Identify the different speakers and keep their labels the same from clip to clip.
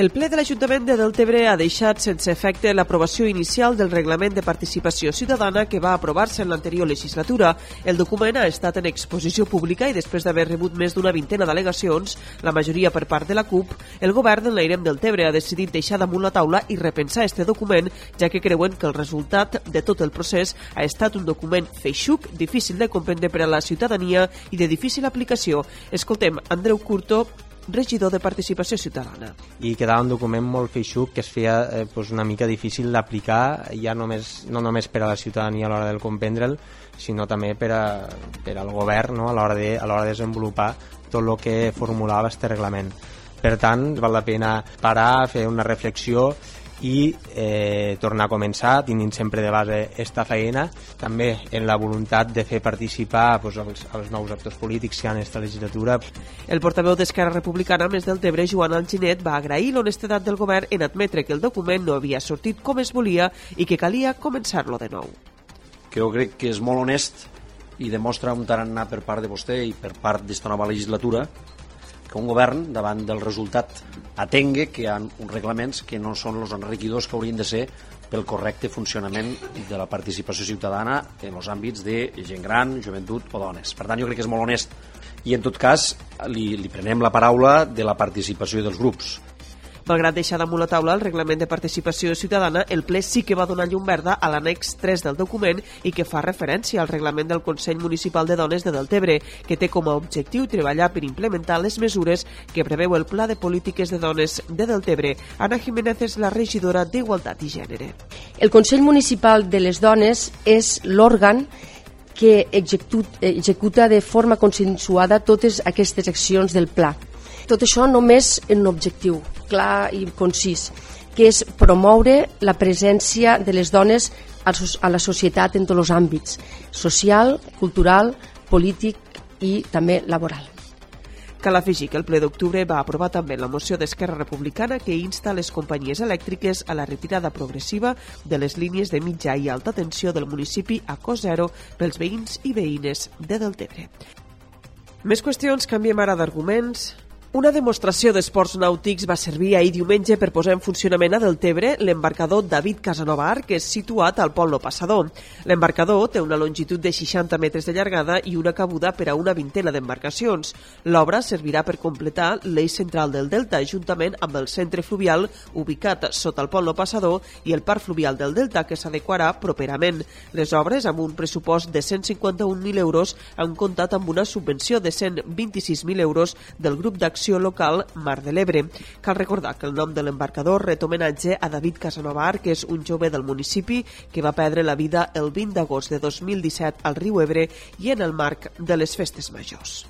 Speaker 1: El ple de l'Ajuntament de Deltebre ha deixat sense efecte l'aprovació inicial del Reglament de Participació Ciutadana que va aprovar-se en l'anterior legislatura. El document ha estat en exposició pública i després d'haver rebut més d'una vintena d'al·legacions, la majoria per part de la CUP, el govern de l'Airem Deltebre ha decidit deixar damunt la taula i repensar este document, ja que creuen que el resultat de tot el procés ha estat un document feixuc, difícil de comprendre per a la ciutadania i de difícil aplicació. Escoltem Andreu Curto, regidor de Participació Ciutadana.
Speaker 2: I quedava un document molt feixuc que es feia eh, pues una mica difícil d'aplicar, ja només, no només per a la ciutadania a l'hora del comprendre'l, sinó també per, a, per al govern no? a l'hora de, a de desenvolupar tot el que formulava aquest reglament. Per tant, val la pena parar, fer una reflexió i eh, tornar a començar tenint sempre de base esta feina també en la voluntat de fer participar pues, els, els nous actors polítics que hi ha en aquesta legislatura
Speaker 1: El portaveu d'Esquerra Republicana més del Tebre, Joan Alginet, va agrair l'honestedat del govern en admetre que el document no havia sortit com es volia i que calia començar-lo de nou.
Speaker 3: Que jo crec que és molt honest i demostra un tarannà per part de vostè i per part d'esta nova legislatura que un govern, davant del resultat, atengue que hi ha uns reglaments que no són els enriquidors que haurien de ser pel correcte funcionament de la participació ciutadana en els àmbits de gent gran, joventut o dones. Per tant, jo crec que és molt honest. I, en tot cas, li, li prenem la paraula de la participació dels grups.
Speaker 1: Malgrat deixar damunt la taula el reglament de participació ciutadana, el ple sí que va donar llum verda a l'annex 3 del document i que fa referència al reglament del Consell Municipal de Dones de Deltebre, que té com a objectiu treballar per implementar les mesures que preveu el Pla de Polítiques de Dones de Deltebre. Ana Jiménez és la regidora d'Igualtat i Gènere.
Speaker 4: El Consell Municipal de les Dones és l'òrgan que executa de forma consensuada totes aquestes accions del pla. Tot això només en un objectiu clar i concís, que és promoure la presència de les dones a la societat en tots els àmbits, social, cultural, polític i també laboral.
Speaker 1: Cal afegir que el ple d'octubre va aprovar també la moció d'Esquerra Republicana que insta les companyies elèctriques a la retirada progressiva de les línies de mitja i alta tensió del municipi a cost zero pels veïns i veïnes de Deltebre. Més qüestions, canviem ara d'arguments. Una demostració d'esports nàutics va servir ahir diumenge per posar en funcionament a Deltebre l'embarcador David Casanova Arc, que és situat al Pol Passador. L'embarcador té una longitud de 60 metres de llargada i una cabuda per a una vintena d'embarcacions. L'obra servirà per completar l'eix central del Delta, juntament amb el centre fluvial ubicat sota el Pol Passador i el parc fluvial del Delta, que s'adequarà properament. Les obres, amb un pressupost de 151.000 euros, han comptat amb una subvenció de 126.000 euros del grup d'acció d'acció local Mar de l'Ebre. Cal recordar que el nom de l'embarcador ret homenatge a David Casanova Arc, que és un jove del municipi que va perdre la vida el 20 d'agost de 2017 al riu Ebre i en el marc de les festes majors.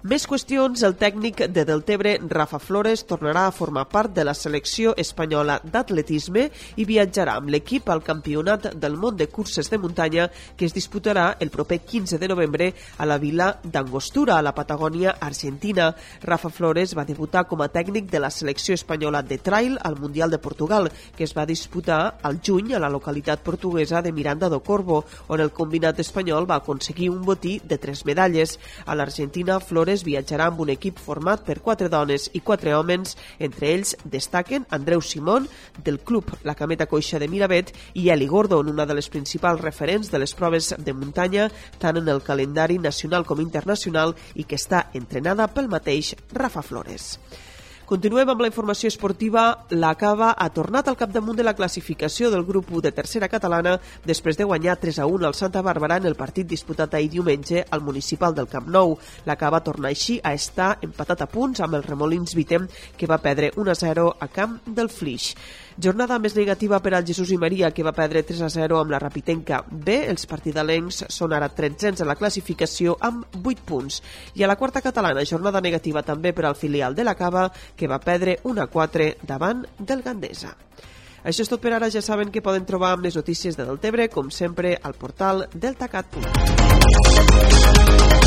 Speaker 1: Més qüestions, el tècnic de Deltebre, Rafa Flores, tornarà a formar part de la selecció espanyola d'atletisme i viatjarà amb l'equip al Campionat del món de curses de muntanya que es disputarà el proper 15 de novembre a la vila d'Angostura, a la Patagònia Argentina. Rafa Flores va debutar com a tècnic de la selecció espanyola de trail al Mundial de Portugal, que es va disputar al juny a la localitat portuguesa de Miranda do Corvo, on el combinat espanyol va aconseguir un botí de tres medalles. A l'Argentina, Flores Flores viatjarà amb un equip format per quatre dones i quatre homes. Entre ells destaquen Andreu Simón, del club La Cameta Coixa de Miravet, i Eli Gordon, una de les principals referents de les proves de muntanya, tant en el calendari nacional com internacional, i que està entrenada pel mateix Rafa Flores. Continuem amb la informació esportiva. La Cava ha tornat al capdamunt de la classificació del grup 1 de tercera catalana després de guanyar 3 a 1 al Santa Bàrbara en el partit disputat ahir diumenge al municipal del Camp Nou. La Cava torna així a estar empatat a punts amb el Remolins Vitem, que va perdre 1 a 0 a camp del Flix. Jornada més negativa per al Jesús i Maria, que va perdre 3 a 0 amb la Rapitenca B. Els partidalencs són ara 13 a la classificació amb 8 punts. I a la quarta catalana, jornada negativa també per al filial de la Cava, que va perdre 1 a 4 davant del Gandesa. Això és tot per ara, ja saben que poden trobar amb les notícies de Deltebre, com sempre, al portal deltacat.cat.